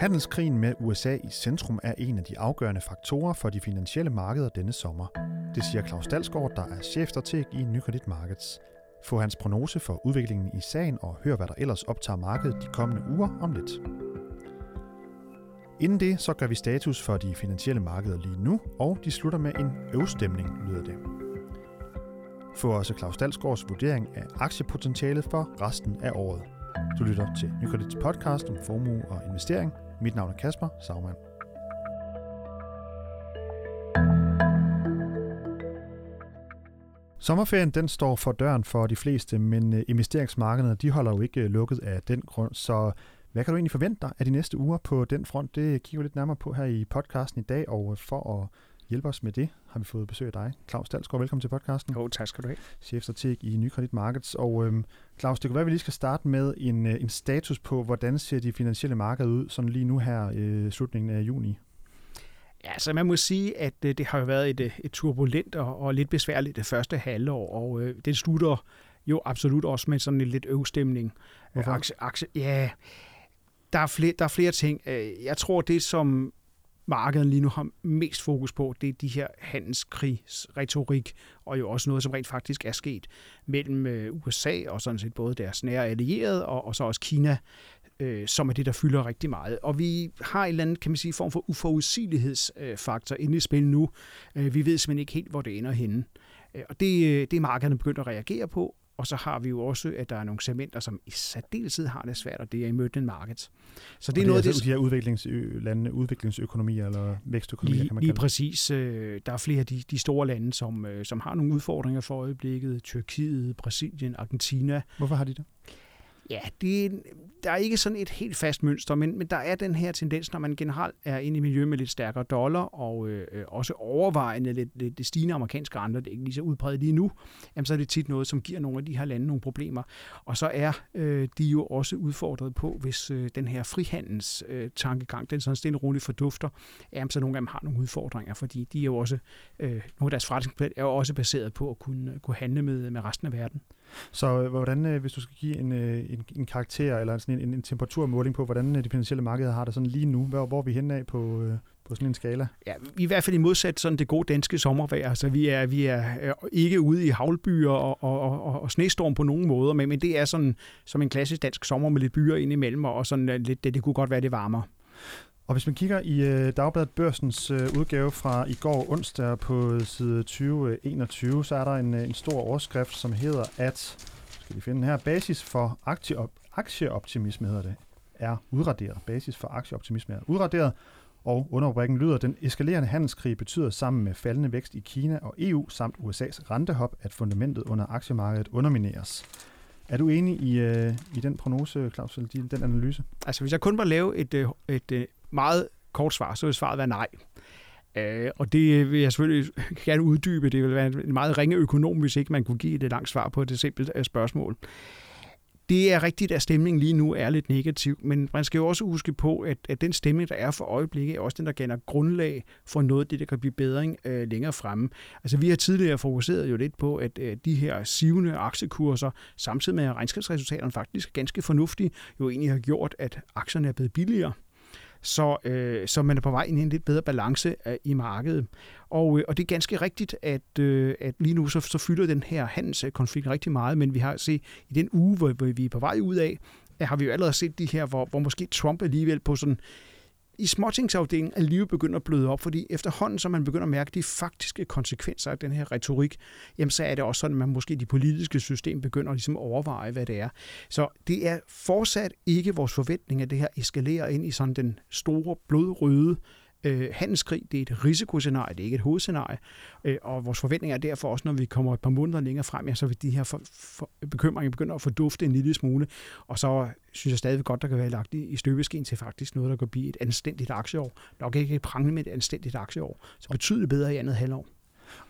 Handelskrigen med USA i centrum er en af de afgørende faktorer for de finansielle markeder denne sommer. Det siger Claus Dalsgaard, der er chefstrateg i Nykredit Markets. Få hans prognose for udviklingen i sagen og hør, hvad der ellers optager markedet de kommende uger om lidt. Inden det, så gør vi status for de finansielle markeder lige nu, og de slutter med en øvstemning, lyder det. Få også Claus Dalsgaards vurdering af aktiepotentialet for resten af året. Du lytter til Nykredits podcast om formue og investering. Mit navn er Kasper Sagmann. Sommerferien den står for døren for de fleste, men øh, investeringsmarkederne de holder jo ikke øh, lukket af den grund, så hvad kan du egentlig forvente dig af de næste uger på den front? Det kigger vi lidt nærmere på her i podcasten i dag, og for at hjælpe os med det, har vi fået besøg af dig. Claus Dalsgaard, velkommen til podcasten. Jo, tak skal du have. Chefstrateg i Nykredit Markets. Og øhm, Claus, det kunne være, at vi lige skal starte med en, øh, en status på, hvordan ser de finansielle markeder ud sådan lige nu her øh, slutningen af juni? Ja, så man må sige, at øh, det har jo været et, øh, et turbulent og, og lidt besværligt det første halvår, og øh, det slutter jo absolut også med sådan en lidt øvstemning. Hvorfor? Aktie, aktie, ja, der er, flere, der er flere ting. Jeg tror, det som markedet lige nu har mest fokus på, det er de her handelskrigsretorik, og jo også noget, som rent faktisk er sket mellem øh, USA og sådan set både deres nære allierede og, og så også Kina, øh, som er det, der fylder rigtig meget. Og vi har en eller anden, kan man sige, form for uforudsigelighedsfaktor inde i spil nu. Øh, vi ved simpelthen ikke helt, hvor det ender henne. Øh, og det, det er markederne begyndt at reagere på, og så har vi jo også, at der er nogle segmenter, som i særdeleshed har det svært, og det er emerging markets. Så det, det er, noget, altså det, de her udviklingslande, udviklingsøkonomier eller vækstøkonomier, lige, kan man lige præcis. Øh, der er flere af de, de store lande, som, øh, som har nogle udfordringer for øjeblikket. Tyrkiet, Brasilien, Argentina. Hvorfor har de det? Ja, det, der er ikke sådan et helt fast mønster, men, men der er den her tendens, når man generelt er inde i miljø med lidt stærkere dollar, og øh, øh også overvejende lidt, lidt det stigende amerikanske renter, det er ikke lige så udbredt lige nu, jamen, så er det tit noget, som giver nogle af de her lande nogle problemer. Og så er øh, de jo også udfordret på, hvis øh, den her frihandels øh, tankegang, den sådan stille og roligt fordufter, jamen, så nogle af dem har nogle udfordringer, fordi de er jo også, øh, nogle af deres forretningsplan er jo også baseret på at kunne, kunne handle med, med resten af verden. Så øh, hvordan, øh, hvis du skal give en, øh, en, en karakter eller sådan en, en temperaturmåling på, hvordan de finansielle markeder har det sådan lige nu, hvor, hvor er vi henne af på, på sådan en skala? Ja, i hvert fald i modsat sådan det gode danske sommervejr. Altså, vi er, vi er ikke ude i havlbyer og, og, og, og snestorm på nogen måder, men, men det er sådan som en klassisk dansk sommer med lidt byer ind imellem, og sådan lidt, det, det kunne godt være det varmer. Og hvis man kigger i øh, Dagbladet Børsens øh, udgave fra i går onsdag på side 2021, øh, så er der en, øh, en stor overskrift, som hedder, at skal vi finde den her, basis for aktieop, aktieoptimisme hedder det, er udraderet. Basis for aktieoptimisme er udraderet, og underrubrikken lyder, den eskalerende handelskrig betyder sammen med faldende vækst i Kina og EU samt USA's rentehop, at fundamentet under aktiemarkedet undermineres. Er du enig i, øh, i den prognose, Claus, eller den analyse? Altså, hvis jeg kun var lave et, øh, et, et meget kort svar, så vil svaret være nej. Øh, og det vil jeg selvfølgelig gerne uddybe. Det vil være en meget ringe økonom, hvis ikke man kunne give et langt svar på et simpelt øh, spørgsmål. Det er rigtigt, at stemningen lige nu er lidt negativ, men man skal jo også huske på, at, at den stemning, der er for øjeblikket, er også den, der gander grundlag for noget af det, der kan blive bedring øh, længere fremme. Altså vi har tidligere fokuseret jo lidt på, at øh, de her sivende aktiekurser, samtidig med at regnskabsresultaterne faktisk er ganske fornuftige, jo egentlig har gjort, at aktierne er blevet billigere så, øh, så man er på vej ind i en lidt bedre balance øh, i markedet. Og, øh, og det er ganske rigtigt, at, øh, at lige nu så, så fylder den her handelskonflikt rigtig meget, men vi har set i den uge, hvor, hvor vi er på vej ud af, har vi jo allerede set de her, hvor, hvor måske Trump alligevel på sådan i småtingsafdelingen alligevel begynder at bløde op, fordi efterhånden, som man begynder at mærke de faktiske konsekvenser af den her retorik, jamen så er det også sådan, at man måske de politiske system begynder ligesom overveje, hvad det er. Så det er fortsat ikke vores forventning, at det her eskalerer ind i sådan den store blodrøde øh, handelskrig. Det er et risikoscenarie, det er ikke et hovedscenarie. Øh, og vores forventning er derfor også, når vi kommer et par måneder længere frem, ja, så vil de her for, for, bekymringer begynde at fordufte en lille smule. Og så synes jeg stadig godt, der kan være lagt i, i støbeskeen til faktisk noget, der kan blive et anstændigt aktieår. Nok ikke et prangende med et anstændigt aktieår, så betydeligt bedre i andet halvår.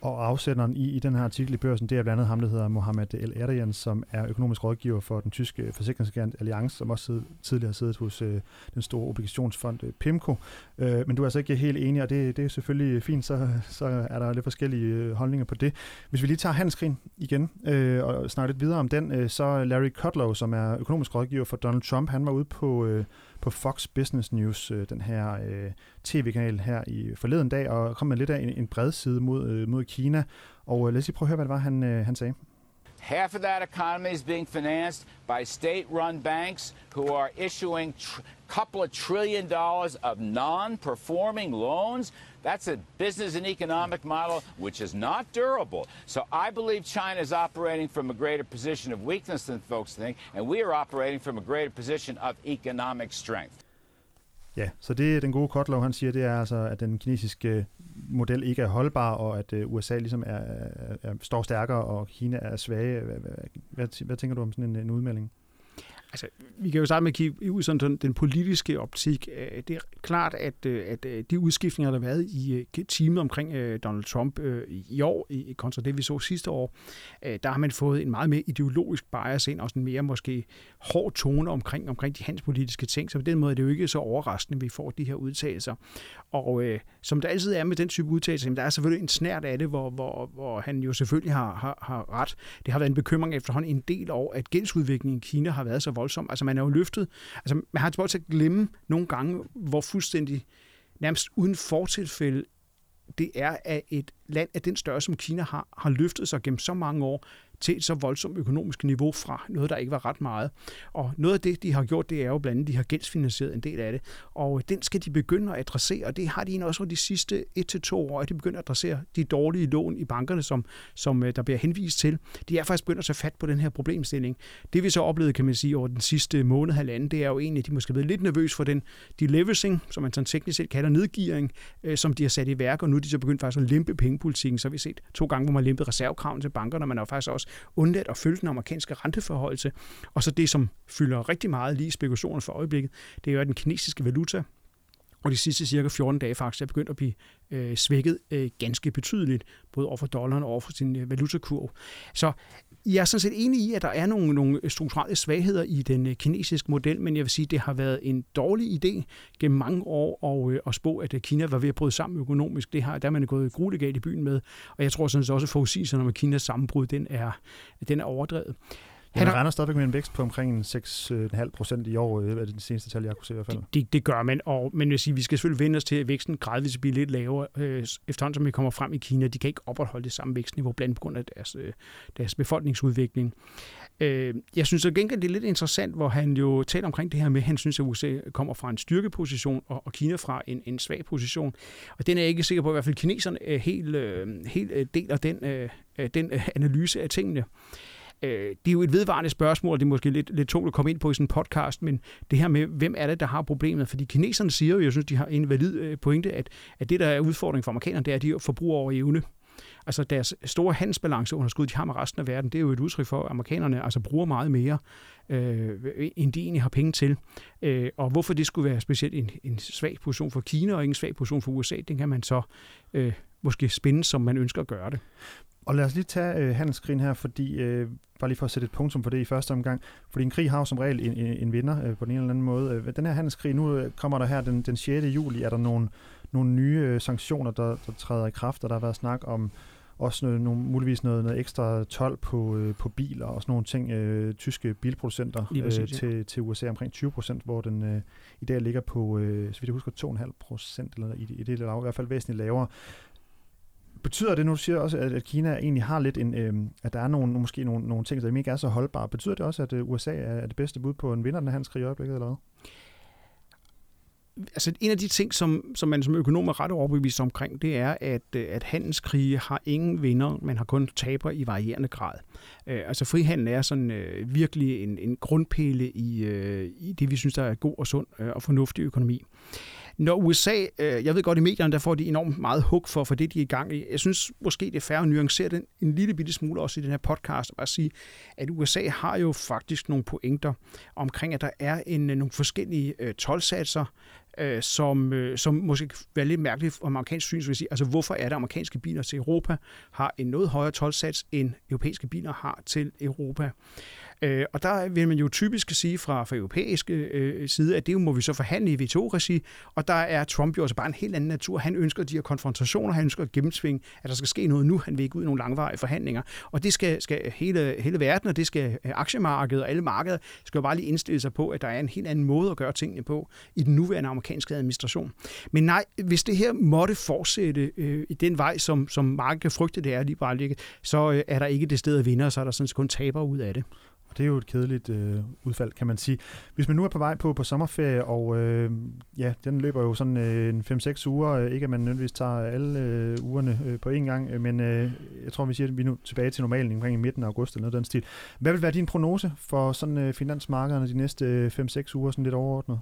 Og afsenderen i, i den her artikel i børsen, det er blandt andet ham, der hedder Mohammed El Erdogan, som er økonomisk rådgiver for den tyske forsikringsgigant Allianz, som også sidde, tidligere har siddet hos øh, den store obligationsfond øh, PIMCO. Øh, men du er altså ikke helt enig, og det, det er selvfølgelig fint, så, så er der lidt forskellige øh, holdninger på det. Hvis vi lige tager handelskrigen igen øh, og snakker lidt videre om den, øh, så Larry Kudlow, som er økonomisk rådgiver for Donald Trump, han var ude på, øh, på Fox Business News, øh, den her øh, tv-kanal her i forleden dag, og kom med lidt af en, en bred side mod, øh, mod Kina. Og øh, lad os lige prøve at høre, hvad det var, han, øh, han sagde. Half of that economy is being financed by state-run banks who are issuing a couple of trillion dollars of non-performing loans. That's a business and economic model which is not durable. So I believe China is operating from a greater position of weakness than folks think, and we are operating from a greater position of economic strength. Ja, så det er den gode Kotlow, han siger, det er altså, at den kinesiske model ikke er holdbar, og at øh, USA ligesom er, er, er, står stærkere, og Kina er svage. Hvad, hvad, hvad, hvad tænker du om sådan en, en udmelding? Altså, vi kan jo starte med at kigge ud sådan den politiske optik. Øh, det er klart, at, øh, at øh, de udskiftninger, der har været i teamet omkring Donald Trump i år, kontra det vi så sidste år, der har man fået en meget mere ideologisk bias ind, og en mere måske hård tone omkring, omkring de hans politiske ting. Så på den måde er det jo ikke så overraskende, at vi får de her udtalelser. Og øh, som der altid er med den type udtalelser, der er selvfølgelig en snært af det, hvor, hvor, hvor han jo selvfølgelig har, har, har ret. Det har været en bekymring efterhånden en del år, at gældsudviklingen i Kina har været så voldsom. Altså man er jo løftet, altså man har til at glemme nogle gange, hvor fuldstændig nærmest uden fortilfælde det er, at et land af den størrelse, som Kina har, har løftet sig gennem så mange år til et så voldsomt økonomisk niveau fra noget, der ikke var ret meget. Og noget af det, de har gjort, det er jo blandt andet, de har gældsfinansieret en del af det. Og den skal de begynde at adressere, og det har de også over de sidste et til to år, at de begynder at adressere de dårlige lån i bankerne, som, som øh, der bliver henvist til. De er faktisk begyndt at tage fat på den her problemstilling. Det vi så oplevede, kan man sige, over den sidste måned, halvanden, det er jo egentlig, at de måske er blevet lidt nervøs for den deleveraging, som man sådan teknisk set kalder nedgearing, øh, som de har sat i værk, og nu er de så begyndt faktisk at lempe pengepolitikken. Så har vi set to gange, hvor man lempede reservekraven til bankerne, man har faktisk også undladt at følge den amerikanske renteforholdelse. Og så det, som fylder rigtig meget lige spekulationer for øjeblikket, det er jo den kinesiske valuta, og de sidste cirka 14 dage faktisk er begyndt at blive øh, svækket øh, ganske betydeligt, både over for dollaren og over for sin øh, valutakurv. Så jeg er sådan set enig i, at der er nogle, nogle strukturelle svagheder i den øh, kinesiske model, men jeg vil sige, at det har været en dårlig idé gennem mange år at, øh, at spå, at øh, Kina var ved at bryde sammen økonomisk. Det har, der er man gået grueligt i byen med, og jeg tror sådan set også, at forudsigelserne om Kinas sammenbrud, den er, den er overdrevet. Han ja, regner stadigvæk med en vækst på omkring 6,5 procent i år, øh, er det det seneste tal, jeg kunne se i hvert fald. Det, det, det gør man, og, men vil sige, vi skal selvfølgelig vende os til, at væksten gradvist bliver lidt lavere, øh, efterhånden som vi kommer frem i Kina. De kan ikke opretholde det samme vækstniveau, blandt på grund af deres, øh, deres befolkningsudvikling. Øh, jeg synes at gengæld, det er lidt interessant, hvor han jo taler omkring det her med, at han synes, at USA kommer fra en styrkeposition, og, og Kina fra en, en svag position. Og den er jeg ikke sikker på, at i hvert fald kineserne helt, øh, helt øh, deler den, øh, den øh, analyse af tingene. Øh, det er jo et vedvarende spørgsmål, og det er måske lidt, lidt tungt at komme ind på i sådan en podcast, men det her med, hvem er det, der har problemet? Fordi kineserne siger jo, jeg synes, de har en valid øh, pointe, at, at det, der er udfordringen for amerikanerne, det er, at de forbruger over evne. Altså deres store handelsbalanceunderskud, de har med resten af verden, det er jo et udtryk for, at amerikanerne altså bruger meget mere, øh, end de egentlig har penge til. Øh, og hvorfor det skulle være specielt en, en svag position for Kina og ikke en svag position for USA, det kan man så øh, måske spænde, som man ønsker at gøre det. Og lad os lige tage øh, handelskrigen her, fordi øh, bare lige for at sætte et punktum for det i første omgang, fordi en krig har jo som regel en, en, en vinder øh, på den ene eller anden måde. Øh, den her handelskrig, nu øh, kommer der her den, den 6. juli, er der nogle, nogle nye øh, sanktioner, der, der træder i kraft, og der har været snak om også noget, nogle, muligvis noget, noget ekstra 12 på, øh, på biler og sådan nogle ting. Øh, tyske bilproducenter øh, præcis, til, ja. til USA omkring 20 procent, hvor den øh, i dag ligger på, øh, så vidt jeg husker, 2,5 procent, eller i, i det eller i hvert fald væsentligt lavere. Betyder det, nu du siger også, at, at Kina egentlig har lidt en, øh, at der er nogle, måske nogle, nogle ting, der ikke er så holdbare. Betyder det også, at øh, USA er det bedste bud på en vinder den hans handelskrig i øjeblikket, eller hvad? altså en af de ting, som, som man som økonom er ret overbevist omkring, det er, at, øh, at handelskrige har ingen vinder, men har kun taber i varierende grad. Øh, altså frihandel er sådan øh, virkelig en, en grundpille i, øh, i det, vi synes, der er god og sund øh, og fornuftig økonomi. Når USA, øh, jeg ved godt i medierne, der får de enormt meget hug for, for det, de er i gang i. Jeg synes måske, det er færre at nuancere den en lille bitte smule også i den her podcast, og bare sige, at USA har jo faktisk nogle pointer omkring, at der er en, øh, nogle forskellige øh, tolvsatser, øh, som, øh, som måske kan være lidt mærkeligt for amerikansk syn, vil sige, altså hvorfor er det amerikanske biler til Europa har en noget højere tolvsats, end europæiske biler har til Europa. Øh, og der vil man jo typisk sige fra, fra europæisk øh, side, at det må vi så forhandle i WTO-regi, og der er Trump jo altså bare en helt anden natur. Han ønsker de her konfrontationer, han ønsker at gennemsvinge, at der skal ske noget nu. Han vil ikke ud i nogle langvarige forhandlinger. Og det skal, skal hele, hele verden, og det skal øh, aktiemarkedet og alle markeder, skal jo bare lige indstille sig på, at der er en helt anden måde at gøre tingene på i den nuværende amerikanske administration. Men nej, hvis det her måtte fortsætte øh, i den vej, som, som markedet kan frygte, det er lige bare så øh, er der ikke det sted at vinde, og så er der sådan kun taber ud af det. Og det er jo et kedeligt øh, udfald, kan man sige. Hvis man nu er på vej på, på sommerferie, og øh, ja, den løber jo sådan øh, 5-6 uger, øh, ikke at man nødvendigvis tager alle øh, ugerne øh, på én gang, øh, men øh, jeg tror, vi siger, at vi er nu tilbage til normalen omkring i midten af august eller noget den stil. Hvad vil være din prognose for sådan øh, finansmarkederne de næste øh, 5-6 uger, sådan lidt overordnet?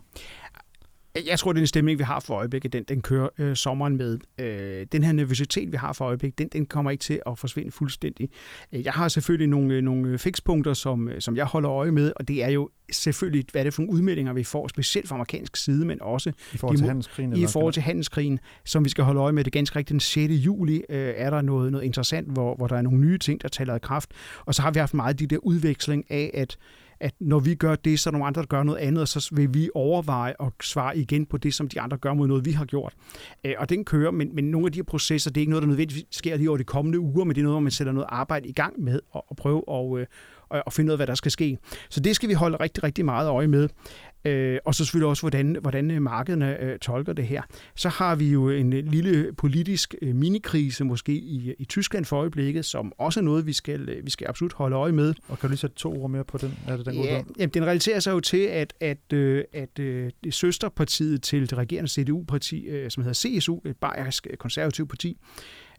Jeg tror, det er en stemning, vi har for øjeblikket, den, den kører øh, sommeren med. Øh, den her nervøsitet, vi har for øjeblikket, den, den kommer ikke til at forsvinde fuldstændig. Øh, jeg har selvfølgelig nogle, øh, nogle fikspunkter, som, som jeg holder øje med, og det er jo selvfølgelig, hvad er det for nogle udmeldinger, vi får, specielt fra amerikansk side, men også i forhold til handelskrigen, i forhold til handelskrigen, som vi skal holde øje med. Det er ganske rigtigt, den 6. juli øh, er der noget, noget interessant, hvor, hvor der er nogle nye ting, der taler i kraft. Og så har vi haft meget de der udveksling af, at at når vi gør det, så er nogle andre, der gør noget andet, og så vil vi overveje at svare igen på det, som de andre gør mod noget, vi har gjort. Øh, og den kører, men, men nogle af de her processer, det er ikke noget, der nødvendigvis sker lige over de kommende uger, men det er noget, hvor man sætter noget arbejde i gang med og, og prøve at, og, og finde ud af, hvad der skal ske. Så det skal vi holde rigtig, rigtig meget øje med. Øh, og så selvfølgelig også, hvordan, hvordan øh, markederne øh, tolker det her. Så har vi jo en øh, lille politisk øh, minikrise måske i, i Tyskland for øjeblikket, som også er noget, vi skal, øh, vi skal absolut holde øje med. Og kan du lige sætte to ord mere på den? Er det den ja, jamen, den relaterer sig jo til, at, at, øh, at øh, det søsterpartiet til det regerende CDU-parti, øh, som hedder CSU, et bayerisk konservativt parti,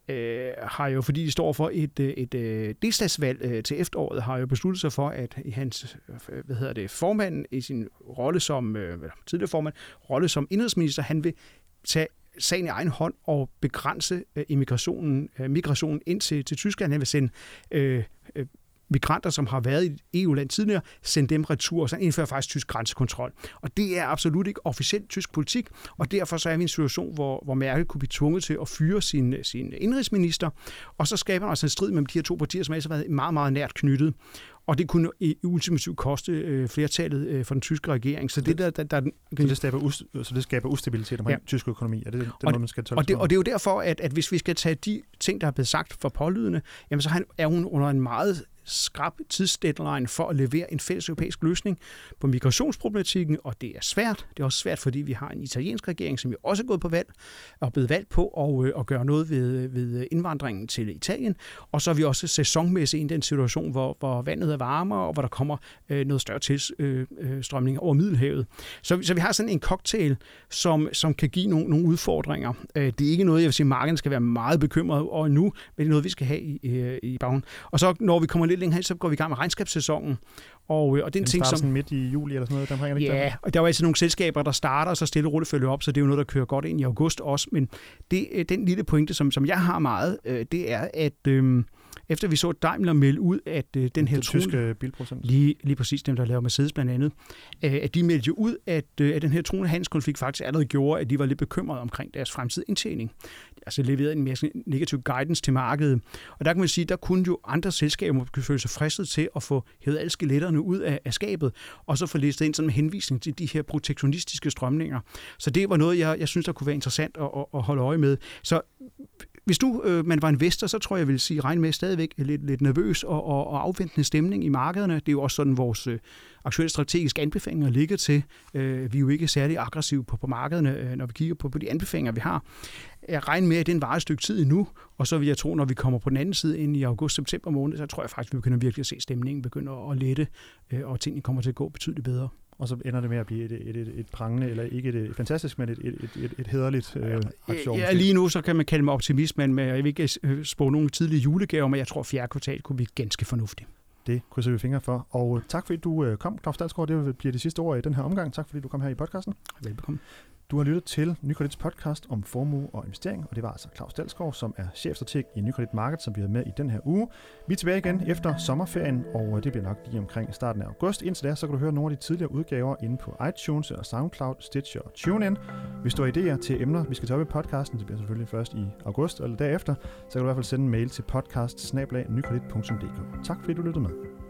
øh, har jo, fordi de står for et, øh, et, et delstatsvalg øh, til efteråret, har jo besluttet sig for, at hans øh, hvad hedder det, formand i sin rolle som øh, tidligere formand, rolle som indrigsminister, han vil tage sagen i egen hånd og begrænse øh, immigrationen, øh, migrationen ind til, til Tyskland. Han vil sende øh, migranter, som har været i EU-land tidligere, sende dem retur, og så indfører faktisk tysk grænsekontrol. Og det er absolut ikke officielt tysk politik, og derfor så er vi i en situation, hvor, hvor Merkel kunne blive tvunget til at fyre sin, sin indrigsminister, og så skaber man altså en strid mellem de her to partier, som altså har været meget, meget nært knyttet. Og det kunne i ultimativt koste øh, flertallet øh, for den tyske regering. Så det, der, der, der, så det skaber, us, så det skaber ustabilitet omkring ja. tysk økonomi. Er det den og, man skal tolke og det, og det er jo derfor, at, at hvis vi skal tage de ting, der er blevet sagt for pålydende, jamen så er hun under en meget skrab tidsdeadline for at levere en fælles europæisk løsning på migrationsproblematikken, og det er svært. Det er også svært, fordi vi har en italiensk regering, som jo også er gået på valg og blevet valgt på at, øh, at gøre noget ved, ved indvandringen til Italien. Og så er vi også sæsonmæssigt i den situation, hvor, hvor vandet er varmere, og hvor der kommer øh, noget større tilstrømning øh, øh over Middelhavet. Så, så vi har sådan en cocktail, som, som kan give nogle, nogle udfordringer. Øh, det er ikke noget, jeg vil sige, markedet skal være meget bekymret over nu, men det er noget, vi skal have i, i, i bagen. Og så når vi kommer lidt længere hen, så går vi i gang med regnskabssæsonen. Og, øh, og det er en ting, som... sådan midt i juli eller sådan noget, der ikke Ja, der. og der er jo nogle selskaber, der starter, og så stille og roligt følger op, så det er jo noget, der kører godt ind i august også. Men det, øh, den lille pointe, som, som jeg har meget, øh, det er, at... Øh, efter vi så Daimler melde ud, at øh, den her trone, tyske bilprocent. Lige, lige præcis dem, der laver Mercedes blandt andet, øh, at de meldte jo ud, at, øh, at den her truende handelskonflikt faktisk allerede gjorde, at de var lidt bekymrede omkring deres fremtidige indtjening. Altså leverede en mere negativ guidance til markedet. Og der kan man sige, der kunne jo andre selskaber måske føle sig fristet til at få hævet alle skeletterne ud af, af skabet, og så få læst ind sådan en henvisning til de her protektionistiske strømninger. Så det var noget, jeg, jeg synes, der kunne være interessant at, at, at holde øje med. Så hvis du øh, man var investor, så tror jeg, jeg vil sige, regn med stadigvæk lidt, lidt nervøs og, og, og afventende stemning i markederne. Det er jo også sådan, vores øh, aktuelle strategiske anbefalinger ligger til. Øh, vi er jo ikke særlig aggressive på, på markederne, øh, når vi kigger på, på de anbefalinger, vi har. Jeg regner med, at den varer et stykke tid endnu, og så vil jeg tro, når vi kommer på den anden side ind i august-september måned, så tror jeg faktisk, at vi begynder virkelig at se stemningen begynde at lette, øh, og tingene kommer til at gå betydeligt bedre og så ender det med at blive et, et, et, et prangende, eller ikke et, et fantastisk, men et, et, et, et hederligt øh, aktion. Ja, lige nu så kan man kalde mig optimist, men jeg vil ikke øh, spå nogle tidlige julegaver, men jeg tror, at fjerde kvartal kunne blive ganske fornuftigt. Det krydser vi fingre for. Og tak fordi du øh, kom, Claus Dalsgaard. Det bliver det sidste ord i den her omgang. Tak fordi du kom her i podcasten. Velbekomme. Du har lyttet til Nykredits podcast om formue og investering, og det var altså Claus Dalsgaard, som er chefstrateg i Nykredit Market, som vi har med i den her uge. Vi er tilbage igen efter sommerferien, og øh, det bliver nok lige omkring starten af august. Indtil da, så kan du høre nogle af de tidligere udgaver inde på iTunes og SoundCloud, Stitcher og TuneIn. Hvis du har idéer til emner, vi skal tage op i podcasten, det bliver selvfølgelig først i august eller derefter, så kan du i hvert fald sende en mail til podcast Tak fordi du lyttede med.